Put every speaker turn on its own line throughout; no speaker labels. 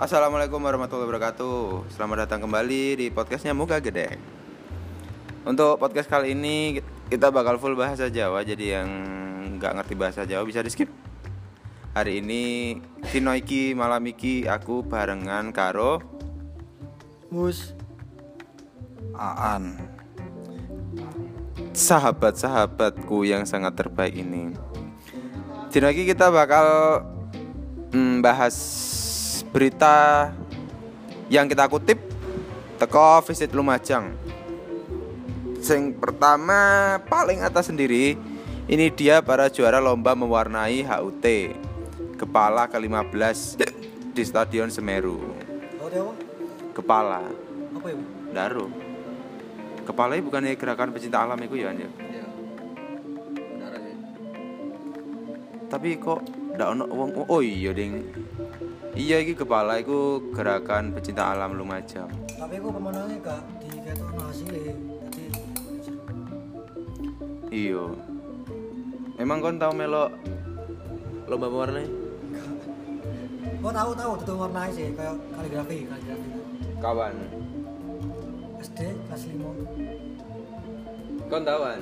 Assalamualaikum warahmatullahi wabarakatuh. Selamat datang kembali di podcastnya Muka Gede. Untuk podcast kali ini kita bakal full bahasa Jawa, jadi yang nggak ngerti bahasa Jawa bisa di skip. Hari ini Dino iki malam iki aku barengan karo
Mus
Aan. Sahabat-sahabatku yang sangat terbaik ini. Dino iki kita bakal mm, bahas berita yang kita kutip teko visit Lumajang. Sing pertama paling atas sendiri ini dia para juara lomba mewarnai HUT kepala ke-15 di Stadion Semeru. Kepala
Apa ya?
Daru. Kepalanya bukannya gerakan pecinta alam itu ya?
Iya
Tapi kok ndak ono wong oh iya ding. Iya iki kepala iku gerakan pecinta alam Lumajang.
Tapi aku pemenangnya gak di kayak ono hasilnya Jadi
Iya. Emang kon tau melok lomba mewarnai?
Gua tahu tahu tuh warnanya sih kayak kaligrafi kaligrafi
Kawan.
SD kelas 5
Kon tahuan?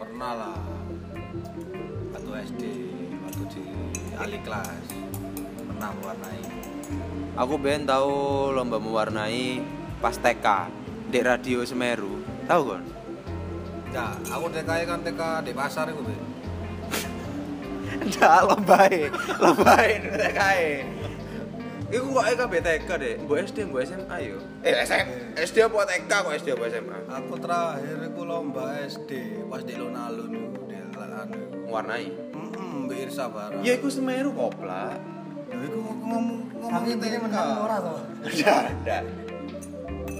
pernah lah waktu SD waktu di ali kelas pernah mewarnai
Aku ben tahu lomba mewarnai pas TK di radio Semeru. Tahu kon?
ya aku TK kan TK di pasar itu be
Ndak lombae, lombae TKE. Iku kok EK BTK deh, mbok SD mbok SMA yo. Eh SM, SD apa TK kok SD apa SMA?
aku terakhir aku lomba SD pas di alun-alun di
Mewarnai.
Mbak Irsa Bara
Ya iku Semeru kopla.
ya aku ngomong
intinya
TK
menang ora tuh
Ndak, ndak.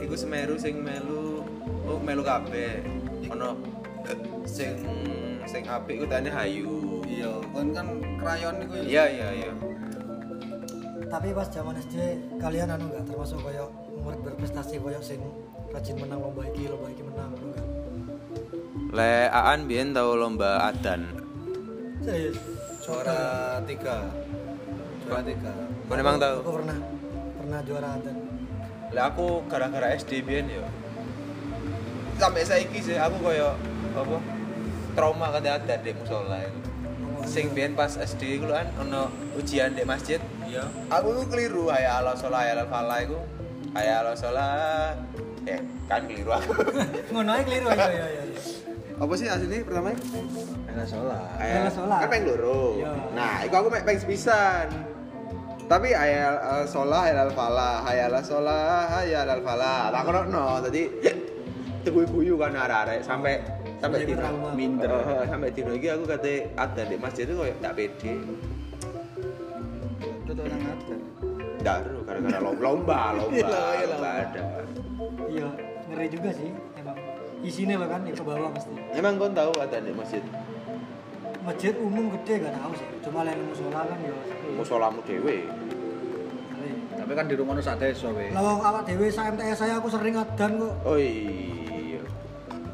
Iku Semeru sing melu oh melu kabeh. Ono sing sing apik ku tane Hayu.
iya kan kan krayon itu ya
Iya iya iya.
Tapi pas zaman SD kalian anu gak termasuk kayak murid berprestasi kayak sing rajin menang lomba iki lomba iki menang anu enggak
Le Aan biyen tau lomba adan.
Serius
juara tiga juara tiga
Kon emang tau?
Aku pernah pernah juara adan
Lah aku gara-gara SD biyen yo. Sampai saiki sih aku koyo apa? Trauma kate adat di musola iku. Sing biyen pas SD iku lho kan ono ujian di masjid.
iya
Aku tuh keliru hayya ala sholah hayya ala falah iku. Hayya ala sholah. Eh, kan keliru aku.
Ngono keliru ya ya ya.
apa sih aslinya pertama?
Enak sholat
Hayya ala sholah.
Kan peng loro.
Iya.
Nah, iku aku mek peng sepisan. Tapi hayya ala sholah hayya ala falah, hayya ala sholah hayya ala falah. Tak kono tadi teguh guyu kan arek-arek sampai sampai
trauma.
minder sampai dino iki aku kate ada di masjid itu koyo tak pede.
itu orang ada
Daru gara-gara lomba lomba lomba,
Iya, iya,
lomba
lomba.
ada.
Iya, ngeri juga sih emang. Isinya loh kan ya ke bawah pasti.
Emang kau tahu ada di masjid?
Masjid umum gede gak tahu sih. Cuma lain musola kan ya.
Musolamu dewe.
tapi kan di rumah nu sak desa we
Lawang awak dewe sa MTS saya aku sering adan kok.
Oh iya.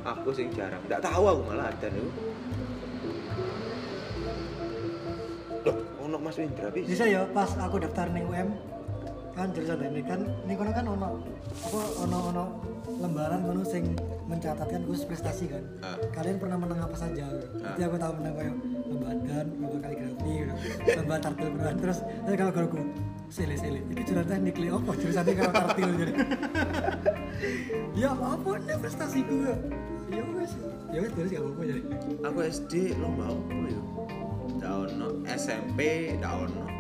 Aku sing jarang. Enggak tahu aku malah ada itu. Loh, ono Mas Windra bis.
Bisa ya pas aku daftar ning UM kan jurusan ini kan ning kono kan ono apa ono ono lembaran kono sing mencatatkan khusus prestasi kan.
Ah.
Kalian pernah menang apa saja? Jadi aku tahu menang kayak lomba adan, lomba kaligrafi, lomba tartil beneran terus terus kalau guruku sile sile itu jurusan teknik li apa jurusannya kalau tartil jadi ya apa nih prestasiku ya ya wes ya wes terus gak apa-apa jadi
Aku SD lomba apa ya? Ono SMP, ono.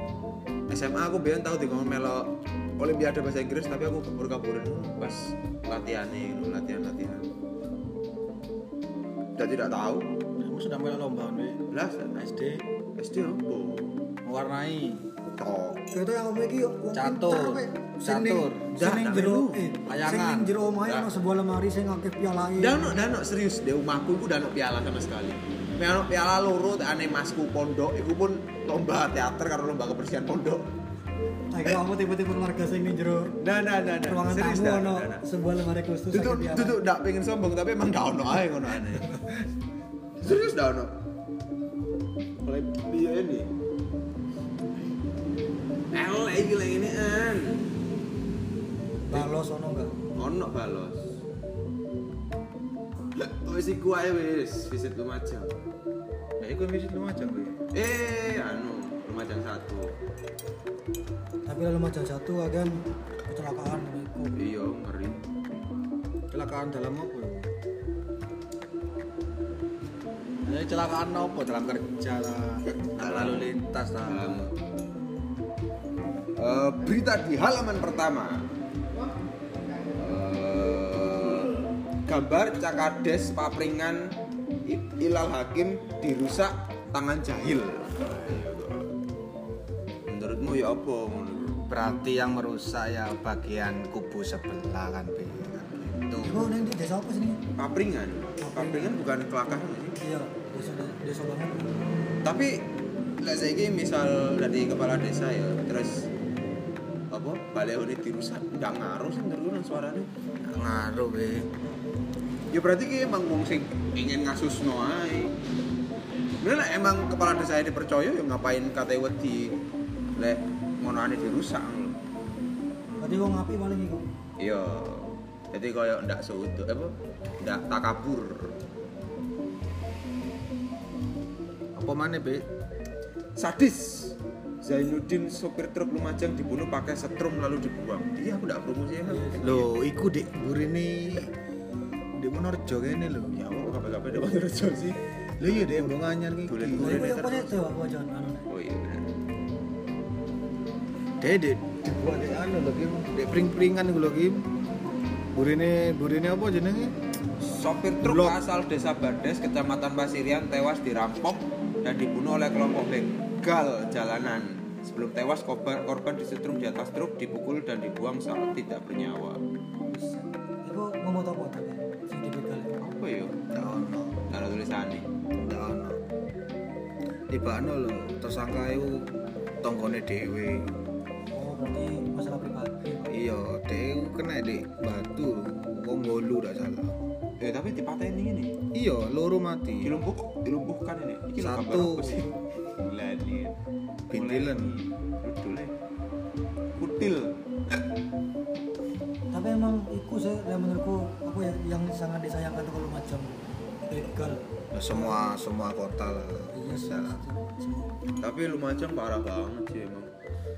SMA aku biyen tahu di ngomong melo Olimpiade bahasa Inggris tapi aku kabur-kaburan pas latihan nih, latihan-latihan. Dan tidak tahu.
kamu sudah mulai lomba we
Belas
SD
SD apa?
mewarnai
Tok.
Itu yang ngomong iki
Catur.
pinter apa? Sing ning-
Catur.
Sing ning
Dah,
jero eh sing ning jero omahe
Dah.
ono sebuah lemari sing akeh pialae.
Dano, dano serius di rumahku itu dano piala sama sekali piala, piala loro aneh masku pondok itu pun lomba teater karena lomba kebersihan pondok
nah, Aku kamu tiba-tiba keluarga saya ini jero.
Nah, nah, nah, nah.
Ruangan
Serius,
tamu
nah,
ono
nah,
sebuah lemari khusus. Itu itu
tuh tidak pengen sombong tapi emang ndak ono ae ngono ane. Serius ndak ono. Oleh dia ini? El lagi lagi ini an.
Balos ono enggak?
Ono balos wis iku ae wis visit Lumajang
Ya iku visit Lumajang kowe.
eh anu Lumajang satu
tapi macam satu agan kecelakaan iku
iya ngeri
Kecelakaan dalam apa ya? Ya kecelakaan apa? Dalam kerja lah, lalu lintas lah.
dalam Eh, berita di halaman pertama gambar Cakades Papringan Ilal Hakim dirusak tangan jahil menurutmu ya apa?
Berarti yang merusak ya bagian kubu sebelah kan. Itu.
iku neng di desa apa sini
Papringan Papringan bukan sih
iya desa desa banget
tapi lah saya ini misal dari kepala desa ya terus apa balik ini dirusak nggak ngaruh sih menurut suaranya
Ngaruh, Bi.
Ya berarti ki emang wong sing ingin ngasus noai Bener lah, emang kepala desa dipercaya ya ngapain kate wedi lek ngono ane dirusak lho.
berarti wong api paling iku
Iya. Jadi kaya ndak seutuh apa? Ndak takabur.
Apa mana, Bi?
Sadis. Zainuddin sopir truk Lumajang dibunuh pakai setrum lalu dibuang. Iya, aku ndak promosi ya.
Loh, iku Dik Burine Dik Monorjo kene lho.
Ya, apa kabeh-kabeh ndak terus sih.
Lho iya Dik mbok anyar iki.
Golek-
Lha
golek
iku apa sih
terus.
tuh aku aja anu nek.
Oh iya benar.
Dek Dik dibuat Dik anu lho Kim. Dik pring-pringan iku lho Kim. Burine burine apa jenenge?
Sopir truk
Blok.
asal Desa Bades, Kecamatan Pasirian tewas dirampok dan dibunuh oleh kelompok begal jalanan. Sebelum tewas korban, korban disetrum di atas truk, dipukul dan dibuang saat tidak bernyawa.
Iku ngomong apa tapi sing dibegal.
Apa ya?
Ndak ono.
Nggak ada tulisannya.
Ndak ono. Tibano lho, tersangka iku tanggane dhewe.
Oh, berarti masalah pribadi.
Iya, dhewe kena Dik batu wong bolu ndak salah.
Eh tapi dipatahin ini.
Iya, loro mati.
Dilumpuh, dilumpuhkan ini. Iki
Satu. Bintilan.
Kudul ya. Kutil.
Sih yang menurutku apa ya yang sangat disayangkan tuh kalau macam begal.
Ya, semua semua kota lah.
Iya sih.
Bisa.
Tapi Lumajang parah banget sih emang.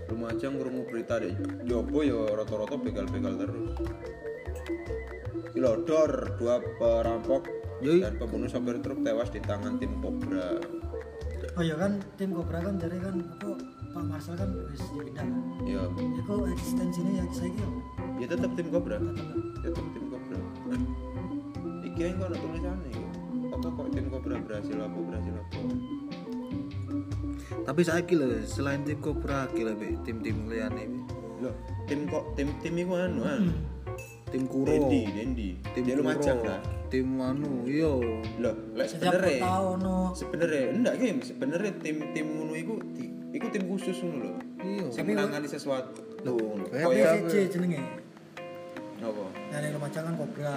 Lumajang ngrungu berita deh. Jopo ya rata-rata begal-begal terus. Kilodor, dua perampok
Yoi.
dan pembunuh sopir truk tewas di tangan tim Cobra.
Oh iya kan tim Cobra kan jadi kan apa Pak Marcel kan wis dipindah. kan.
Ya,
Iku eksistensinya ya saya kira.
ya tetap tim Cobra. Tetap tim Cobra. Iki yang kok tulisannya ya. Apa kok tim Cobra berhasil apa berhasil apa?
Tapi saiki lho, selain tim lho, Bi, tim-tim liyane Bi.
Loh, tim kok tim tim iku anu an.
Tim Kuro.
Dendi, Dendi.
Tim
Dia
Kuro.
Lumajang lah.
Tim anu, iya.
Loh, lek sebenarnya
tahun no.
sebenarnya enggak game sebenarnya tim tim ngono iku di- iku tim khusus ngono lho
Iya.
sing menangani sesuatu koyo
CC jenenge.
Apa
Nah, yang Lumajang kan Cobra.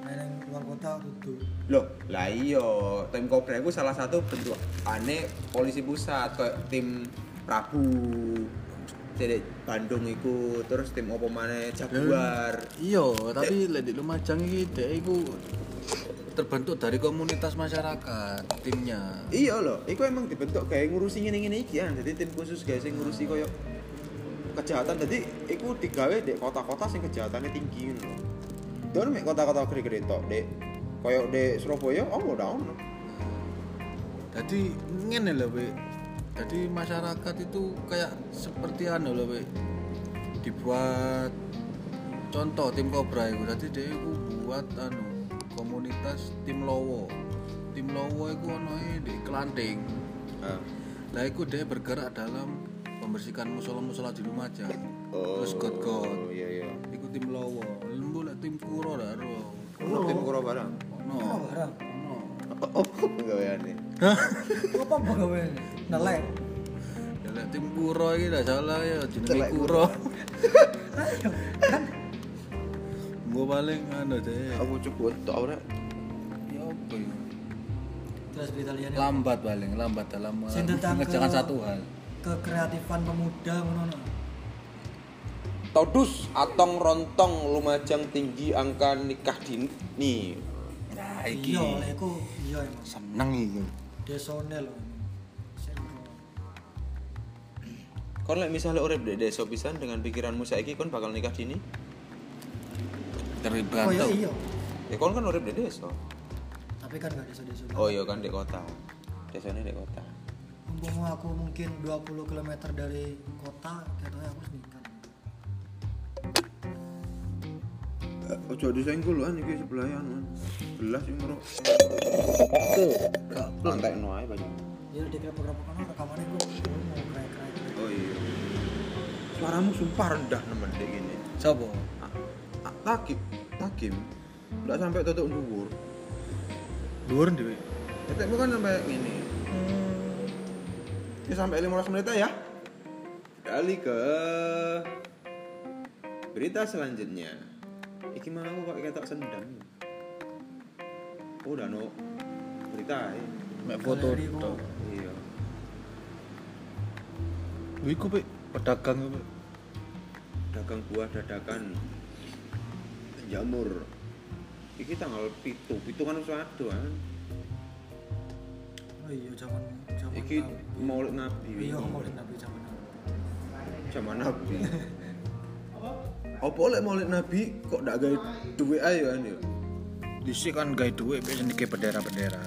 Nah, yang luar kota tutup.
loh lah iya tim Cobra iku salah satu bentuk aneh polisi pusat kayak tim Prabu jadi Bandung iku terus tim apa mana Jaguar
Iya, tapi lek di Lumajang iki dhek iku terbentuk dari komunitas masyarakat timnya.
iya loh iku emang dibentuk kayak ngurusi ngene ngene iki kan jadi tim khusus guys yang ngurusi koyo kejahatan jadi iku digawe di kota-kota sing kejahatannya tinggi Don mek kota-kota gede-gede tok dek koyo di Surabaya oh udah ono
Jadi ngene lho, Be. Jadi masyarakat itu kayak seperti anu lho, Be. Dibuat contoh tim Cobra itu. Jadi dia itu buat anu komunitas tim Lowo. Tim Lowo itu ono di Kelanting.
Ah.
Lah iku dia bergerak dalam membersihkan musola-musola di Lumajang.
Oh,
Terus god-god.
iya iya
Iku tim Lowo. Lembu lek tim Kuro dah ro.
ono tim kuro barang
Ono.
Oh, barang.
Ono.
oh gaweane
Apa apa gawe? Nelek.
Ya lek tim Kuro iki dah salah ya jenenge Kuro. Gua paling anu deh.
aku coba tok ora
Ya apa ya?
Terus berita liane.
Lambat paling, lambat dalam mengerjakan
ke-
satu hal.
Kekreatifan pemuda ngono no.
Todus atong rontong lumajang tinggi angka nikah dini. Nah, iki.
iya iku iya emang
Seneng iki.
desone lho
Kon lek misalnya urip di desa pisan dengan pikiranmu saiki kon bakal nikah dini?
oh iya iya
Ya kon kan urip di desa.
tapi kan gak desa-desa
Oh iya kan di kota. Desanya di kota.
Mumpung aku mungkin 20 km dari kota katanya aku harus nikah
Ojo disenggol kan iki sebelahan kan. Belas sing ngero. Lantai no ae banyak.
ya di kerap-kerap kan rekamannya gue mau keren-keren
Oh iya. Suaramu sumpah rendah nemen dek gini.
Sopo?
Ah, ah, Takim, takim. Enggak sampai tutup dhuwur.
Dhuwur dhewe.
Tetekmu kan sampai gini. Ya sampai 15 menit ya. Kali ke berita selanjutnya. Iki mau kok ketok sendang. Udah no. Berita ya.
Mek foto tok.
Iya.
Iku pe pedagang. Pe.
Dagang buah dadakan jamur. Iki tanggal pitu, pitu kan ado kan.
oh iya zaman
Iki. Maulid Nabi.
iya
wingi.
mau nabi zaman nabi
zaman Nabi. Apa lek Maulid Nabi kok ndak gawe duwe ae kan ya?
Dhisik kan gawe dhuwit pe sing dike bendera-bendera.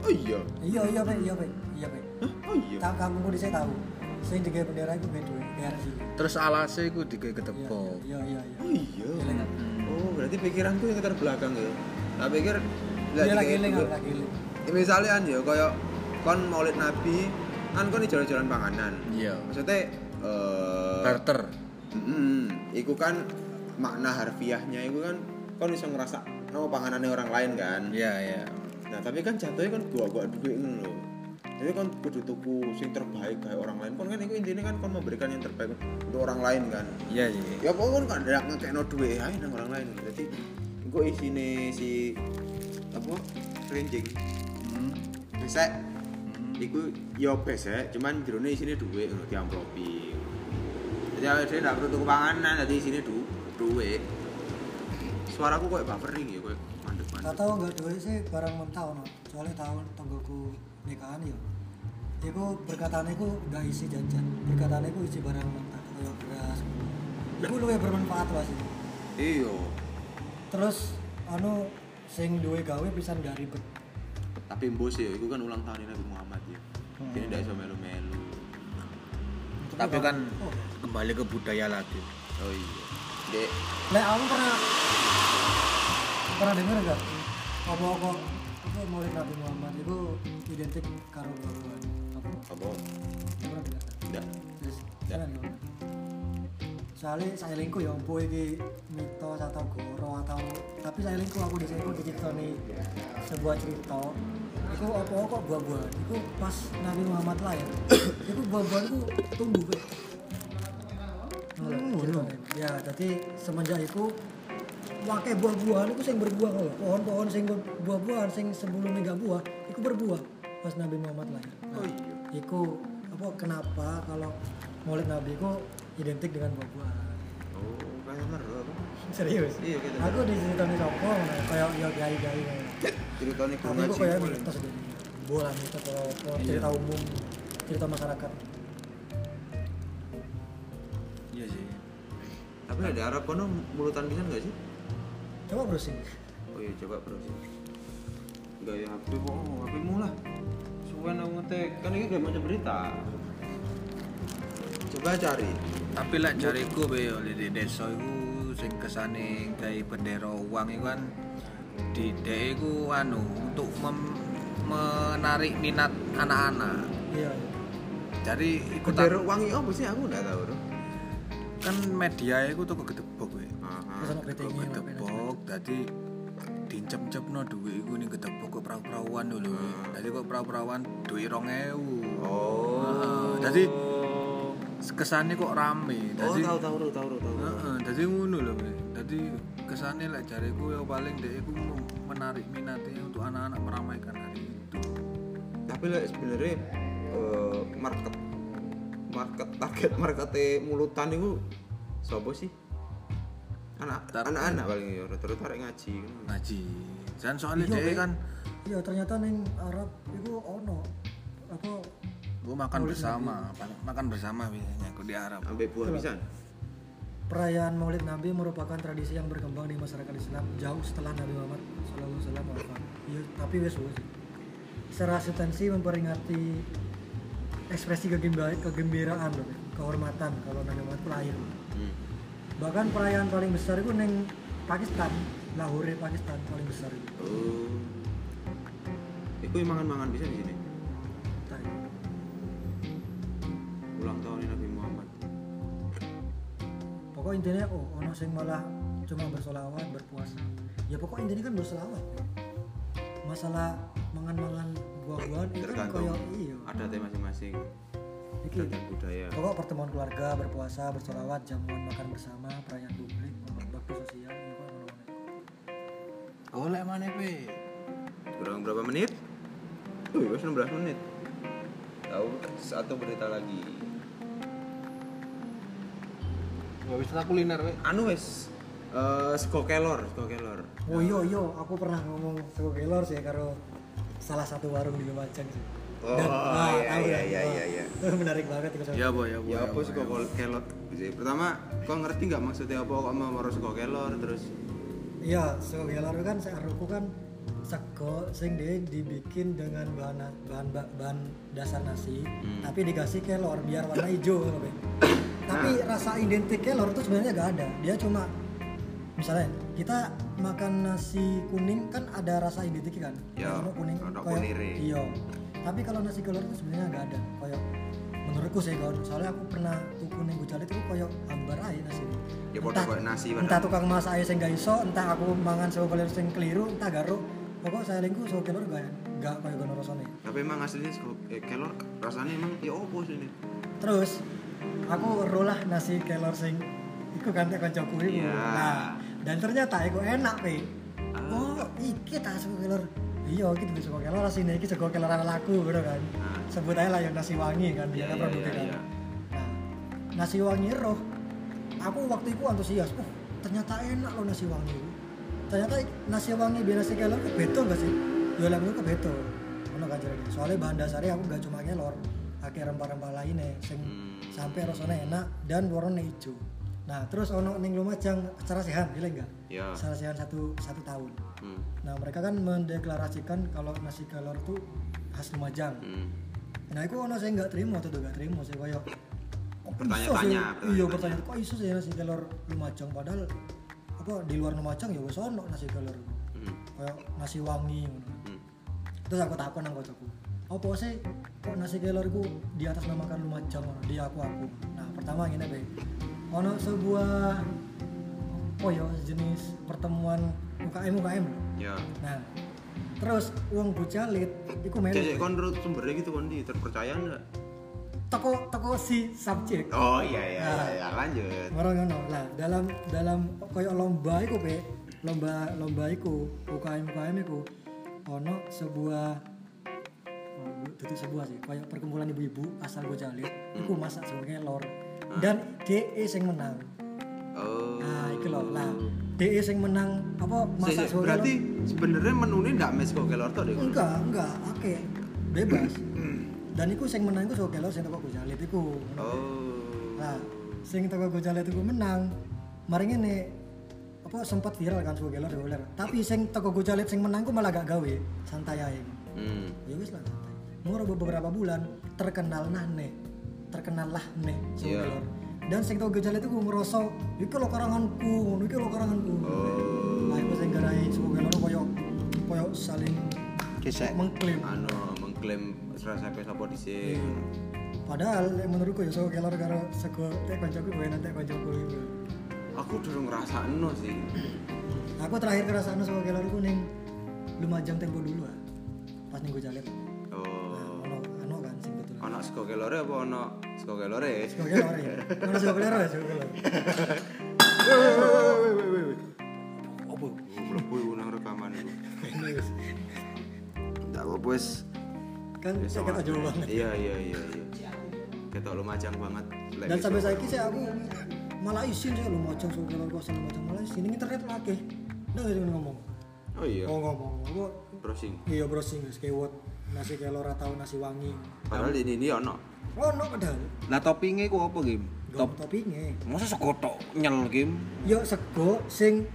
Oh iya.
iya iya pak iya pak iya pak?
Oh iya.
tak kampungku di saya tahu saya di bendera itu beda bendera sih
Terus alase iku dike
iya
ketepok.
iya iya iya
Oh iya.
Iya?
Oh, berarti pikiranku yang terbelakang ya. Tak pikir
iya lagi
kayak
eling
duwe-
lagi eling
Ya, misalnya kan ya kaya kon Maulid Nabi kan kon jalan-jalan panganan.
Iya.
Maksudnya eh
Barter.
Mm, iku kan makna harfiahnya iku kan kon bisa ngerasa oh panganannya orang lain kan.
Iya, iya.
Nah, tapi kan jatuhnya kan gua-gua duit ngono. Jadi kan kudu tuku sing terbaik kayak orang lain. Kon kan iku intinya kan kon memberikan yang terbaik untuk orang lain kan.
Iya, iya.
Ya pokoknya kan ndak ngekekno duit ae nang orang lain. Jadi engko isine si apa? Renjing.
Hmm.
Besek. Iku yo besek, cuman jerone isine duit ngono diamplopi. Jadi awake dhewe ndak perlu tuku panganan, dadi isine du duit. Suaraku kok buffering ya, kok mandek-mandek.
Gak tau gak duit sih barang mentah no. Soalnya tahun tanggoku nikahan ya. Iku berkataannya iku gak isi jajan. Berkataannya iku isi barang mentah kayak beras. Iku luwih bermanfaat lah sih.
Iya.
Terus anu sing duwe gawe pisan gak ribet.
Tapi mbos ya, itu kan ulang tahun Nabi Muhammad ya. Jadi ndak iso melu-melu.
Tapi kan
Oh,
kembali ke budaya lagi.
Oh iya. Dek,
Lek aku pernah pernah denger gak? Apa apa apa Maulid Nabi Muhammad itu identik karo buah-buahan. Apa?
apa?
Pernah dengar? Jangan gimana? Soalnya saya lingku ya empu iki mitos atau goro atau tapi saya lingku aku di sini aku nih sebuah cerita itu apa kok buah-buahan itu pas Nabi Muhammad lahir itu buah-buahan itu tumbuh. Ngono, ceritanya. ya jadi semenjak itu wakai buah-buahan itu sing berbuah loh pohon-pohon sing buah-buahan sing sebelumnya gak buah itu berbuah pas Nabi Muhammad lahir nah,
Oh iya.
Iku apa kenapa kalau Maulid Nabi itu identik dengan buah-buahan?
Oh, kayak ngeru?
Serius?
Iya, gitu.
Aku diceritani sopo kayak ya gai-gai kayak.
Ceritanya kurang
itu kayak mitos deh. Bola mitos apa,
Iya.
cerita umum, cerita masyarakat.
Iya sih.
Tapi ada Arab kono mulutan pisan enggak sih?
Coba browsing.
Oh iya, coba bro sih. Gaya HP kok, HP mu lah. Suwen aku ngetek, kan ini gak macam berita. Coba cari.
Tapi lek jariku be yo di desa iku sing kesane gawe bendera uang iku kan di iku anu untuk mem- menarik minat anak-anak.
Iya.
Jadi iku
Bendera
tak-
wangi apa sih aku enggak tahu, Bro.
kan media iku tuh gedebok
ono BTG
Gedebok dadi dincep-cepno duit iku ning gedebok kok perahu-perahuan lho. Dadi kok perahu-perahuan duit 2000.
Oh.
Jadi kesannya kok rame.
Oh,
Dadi
tahu tahu tahu tahu tahu.
Heeh, dadi ngono lho. Dadi kesane lek jariku ya paling dek iku menarik minatnya untuk anak-anak meramaikan hari itu.
Tapi lah sebenarnya eh, market market target marketnya mulutan itu siapa sih? anak anak-anak paling ya rata-rata arek ngaji
ngaji dan soalnya
Iya,
dia
Be.
kan
iya ternyata neng Arab itu ono apa
gua makan bersama pa- makan bersama biasanya aku di Arab
sampai buah pisan
perayaan Maulid Nabi merupakan tradisi yang berkembang di masyarakat Islam jauh setelah Nabi Muhammad SAW wafat. Iya, tapi wes wes. Secara substansi memperingati ekspresi kegembira- kegembiraan loh, kehormatan kalau Nabi Muhammad itu lahir.
hmm.
Bahkan perayaan paling besar itu neng Pakistan, Lahore Pakistan paling besar itu.
oh Iku yang mangan-mangan bisa di sini
Pokok intinya oh ono sing malah cuma bersolawat berpuasa. Ya pokok intinya kan bersolawat. Masalah mangan-mangan buah-buahan itu kan koyo iya.
adatnya masing-masing
Iki
budaya
pokok pertemuan keluarga berpuasa bersolawat jamuan makan bersama perayaan publik bakti sosial itu kan ono-ono.
oleh mana pe
kurang berapa menit? Tuh, ya 19 menit. Tahu satu berita lagi.
Gak bisa kuliner pe
Anu wes eh sego kelor, sego kelor.
Oh iya iya aku pernah ngomong sego gelor sih karo salah satu warung di Lumajang sih.
Oh,
ah,
iya,
tahu
iya, iya, iya, iya.
itu menarik banget itu
ya boh ya boh
Ya apa sego kelor? Sih, Pertama, kau ngerti nggak maksudnya apa kok mau mau sego kelor terus?
Iya, sego gelor itu kan searuku kan sego sing dia dibikin dengan bahan bahan bahan dasar nasi,
Hmm.
tapi dikasih kelor biar warna hijau loh. Tapi
Nah.
rasa identik kelor itu sebenarnya gak ada. Dia cuma misalnya kita makan nasi kuning kan ada rasa identik kan?
Ya,
Ono kuning koyo-
kunire.
Iya. Tapi kalau nasi kelor itu sebenarnya gak ada. Kayak menurutku sih kan, soalnya aku pernah tuku ning Gujalit itu koyo hambar aja nasi.
Ya koyo nasi padahal.
entah tukang masak aja sing gak iso, entah aku mangan sego kelor sing keliru, entah garo. Pokok saya lingku sego kelor gak gak kayak gono rasane.
Tapi emang aslinya sego eh, kelor rasanya emang ya opo sih ini?
Terus aku rolah nasi kelor sing iku kan tek kancaku iku.
Iya.
Nah, dan ternyata iku enak, Pe.
Ah.
Oh, iki ta sego kelor. Iya, iki dudu sego kelor asline iki sego kelor ala laku ngono kan.
Ah.
Sebut aja lah yang nasi wangi kan dia
Iya,
kan
iya,
produknya
iya,
kan.
iya.
Nah, nasi wangi roh. Aku waktu itu antusias. Oh, ternyata enak loh nasi wangi. itu. Ternyata nasi wangi biar nasi kelor ke beto gak sih? Ya lah ke beto. Ono kan jarene. Soalnya bahan dasarnya aku gak cuma kelor, akeh rempah-rempah lainnya sing
Hmm.
sampai rasanya enak dan warnanya hijau. Nah, terus ono ning Lumajang acara sehat, gila enggak?
Ya.
Acara sehat satu satu tahun.
Hmm.
Nah, mereka kan mendeklarasikan kalau nasi kelor itu khas Lumajang.
Hmm.
Nah, itu ono saya nggak terima tuh nggak terima saya kayak bisa
Bertanya-tanya?
Iya, bertanya kok iso sih nasi kelor Lumajang padahal apa di luar Lumajang ya wis ono nasi kelor.
Hmm.
Kayak nasi wangi.
Hmm.
Terus aku takon nang kocokku. Apa sih kok nasi kelor iku di atas namakan Lumajang di aku aku. Nah, pertama ngene be. Ono sebuah oh ya jenis pertemuan UKM UKM.
Ya.
Nah, terus uang bucalit iku melu.
Cek kon sumbernya gitu kon di terpercaya enggak?
toko toko si subjek
Oh iya iya
Nah.
iya, iya. lanjut.
orang ngono lah dalam dalam koyo lomba iku pe lomba lomba iku UKM UKM iku ono sebuah itu sebuah sih kayak perkumpulan ibu-ibu asal Gojalit iku masak sebagai lor dan DE sing menang
Oh.
nah iki lho lah DE sing menang apa masak sebagai
berarti sebenarnya menunya enggak mes kok kelor tuh deh.
lor enggak enggak oke bebas dan iku sing menang iku sebagai lor sing toko Gojalit iku
Oh.
Nah, sing teko Gojalet itu menang. Mari ngene apa sempat viral kan sebagai dolar. Tapi sing teko Gojalet sing menang ku malah gak gawe, santai aja.
Hmm.
Ya wis lah Moro beberapa bulan terkenal nah nih. Terkenal lah nih
Iya.
sebagai gelar. Dan sing teko Gojalet itu ngerasa iki lo karanganku, ngono iki lo karanganku.
Oh.
Iku sing garai sebagai gelar koyo koyo saling
Kisah.
mengklaim.
Anu mengklaim serasa sampai sapa dhisik.
Padahal menurutku ya sebagai gelar karo sego tek kancaku gue nanti kancaku.
Aku durung ngrasakno sih.
Aku terakhir kerasaan sebagai gelar iku ning Lumajang tempo dulu ah. Pas ning Gojalet.
Oh.
Ono
sego kelore apa ono sego kelore?
Gelar ya. Ono gelar ya sebagai gelar.
Apa? Mlebu iku nang rekaman iku. Enggak apa wis.
Kan saya kata jauh banget.
Iya iya iya iya. Ketok lumajang banget.
Dan sampai saiki sih aku malah isin saya lu mojong suka kelor kosan mojong malah isin ini internet lagi dia ngomong
Oh iya.
oh ngomong aku
Browsing.
iya browsing kewot nasi kelor atau nasi wangi
Padahal di ini ono.
oh no padahal
Lah toppingnya ku apa game?
top toppingnya
Masa sego tok nyel game?
yo sego sing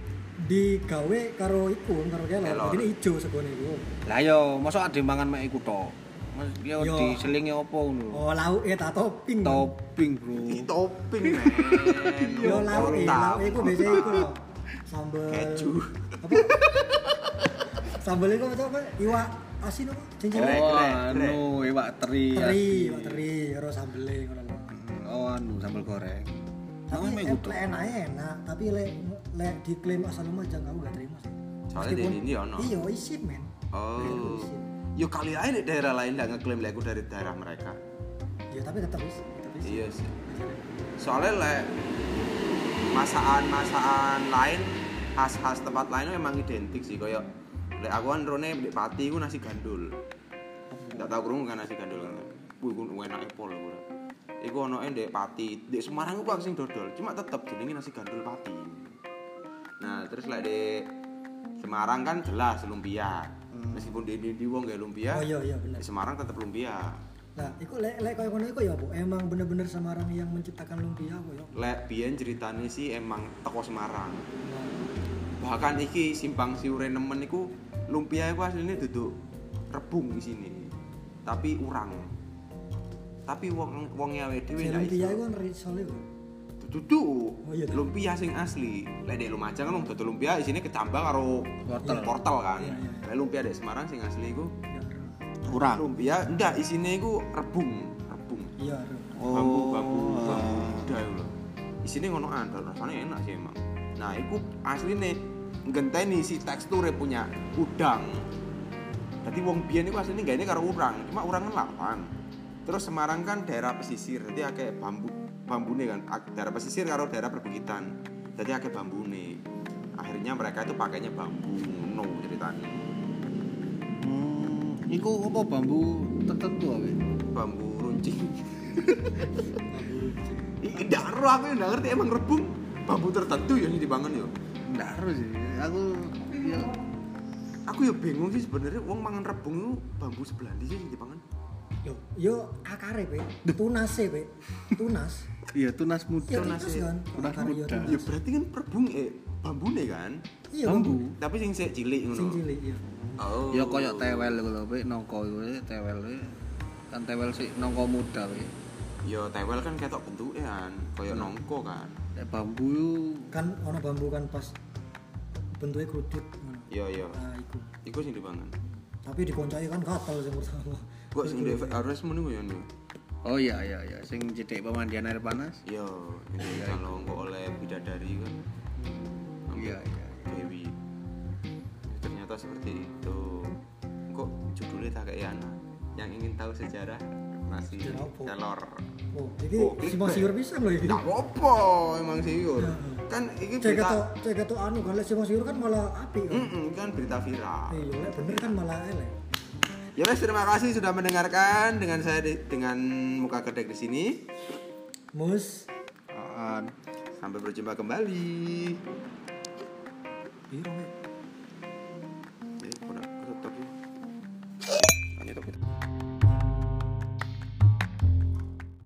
digawe karo iku karo kelor jadi ijo segone iku
Lah yo, masa ade mangan mek iku tok. Mas yo
Yo.
diselingi apa ngono?
oh lauk eh tak topping
Topping, Bro.
Di topping men.
yo lauk eh lauk iku biasa iku lho sambel
Keju.
apa sambel iku apa apa iwak asin apa cincin
Oh,
grek,
anu, iwak teri.
teri iwak teri karo sambele ngono lho
Oh, anu sambal goreng.
tapi
tok.
lek enak enak tapi lek lek diklaim asal lumajang aku gak terima sih
Soalnya di ini ono.
iya isin men
Oh. Yo kali aja di daerah lain nggak ngeklaim lagu dari daerah mereka.
iya tapi tetap is tetap is
Iya sih. Soalnya le masakan-masakan lain khas-khas tempat lain memang identik sih koyo lek aku kan rone di Pati ku nasi gandul. Enggak tahu krungu kan nasi gandul kan. Wih, ku enak pol aku. Iku ono ndek Pati, di Semarang ku sing dodol, cuma tetep jenenge nasi gandul Pati. Nah, terus lek di Semarang kan jelas lumpia. Meskipun di di, di wong gak lumpia,
oh iya iya benar
di Semarang tetep lumpia.
nah iku lek lek koyo ngono iku ya bu emang bener-bener Semarang yang menciptakan lumpia aku ya
Lek biyen ceritane sih emang teko Semarang.
Nah,
Bahkan iki simpang siure nemen iku lumpia iku asline duduk rebung di sini. Tapi urang. Tapi wong wong awake dhewe
si
ndak
lumpia iku kan risol iku
Duduk.
Oh, iya,
lumpia sing asli. Lek di Lumajang kan wong dodol lumpia isine kecambah karo
Wortel.
wortel kan.
Iya, iya.
Lek lumpia di Semarang sing asli iku
iya
Kurang.
lumpia ndak isine iku rebung, rebung.
iya
bambu bambu
Oh,
bambu
ah.
muda itu loh isinya ngono ada rasanya enak sih emang nah itu asli nih ngenteni si teksturnya punya udang. Jadi wong biyen itu aslinya gak ini karo urang cuma urang kan lapang terus Semarang kan daerah pesisir jadi akeh bambu bambu kan Ak- daerah pesisir karo daerah perbukitan jadi akeh bambu akhirnya mereka itu pakainya bambu no ceritanya.
Hmm, iku apa bambu tertentu apa?
bambu runcing. Ih, ero aku nggak ngerti emang rebung. Bambu tertentu ya dibangun yo.
Nggak harus sih. Aku ya
Aku ya bingung sih sebenarnya uang mangan rebung itu bambu sebelah di sih yang dibangun.
yo yo akare pe tunas e pe tunas
iya tunas muda.
iya
Tunas ya.
kan
Tunas
yo
muda.
Ya berarti kan rebung eh bambune kan.
iya
Bambu.
Tapi sing sik cilik ngono.
sing cilik iya
Oh.
Ya koyo tewel lho, Pak, nongko iku eh, tewel eh. Kan tewel sih nongko muda Pak.
Ya tewel kan ketok bentuke kan, koyo
Hmm.
nongko kan.
Nek bambu
kan ono bambu kan pas bentuknya kerucut.
Iya iya.
nah iku
Iku sing dibangun.
tapi dikoncai kan gatal sing pertama
Kok sing di harus menunggu ya nih.
Oh iya iya iya, sing jedek pemandian air panas.
Yo, ini kalau nggak oleh bidadari kan.
Iya iya.
Dewi. Ya, ternyata seperti itu. Kok judulnya tak kayak Yana yang ingin tahu sejarah
apa?
telur.
oh iki
Oh,
si
clickbait.
siur pisan lho iki
Tidak apa, emang siur. Kan ini
cek
berita,
cek ketok anu kan lek si siur kan malah api kan
Mm-mm, kan berita viral.
iya lek bener kan malah elek
Ya wes, terima kasih sudah mendengarkan dengan saya di- dengan muka kedek di sini.
mus
Apaan?
Sampai berjumpa kembali. udah, ketutup.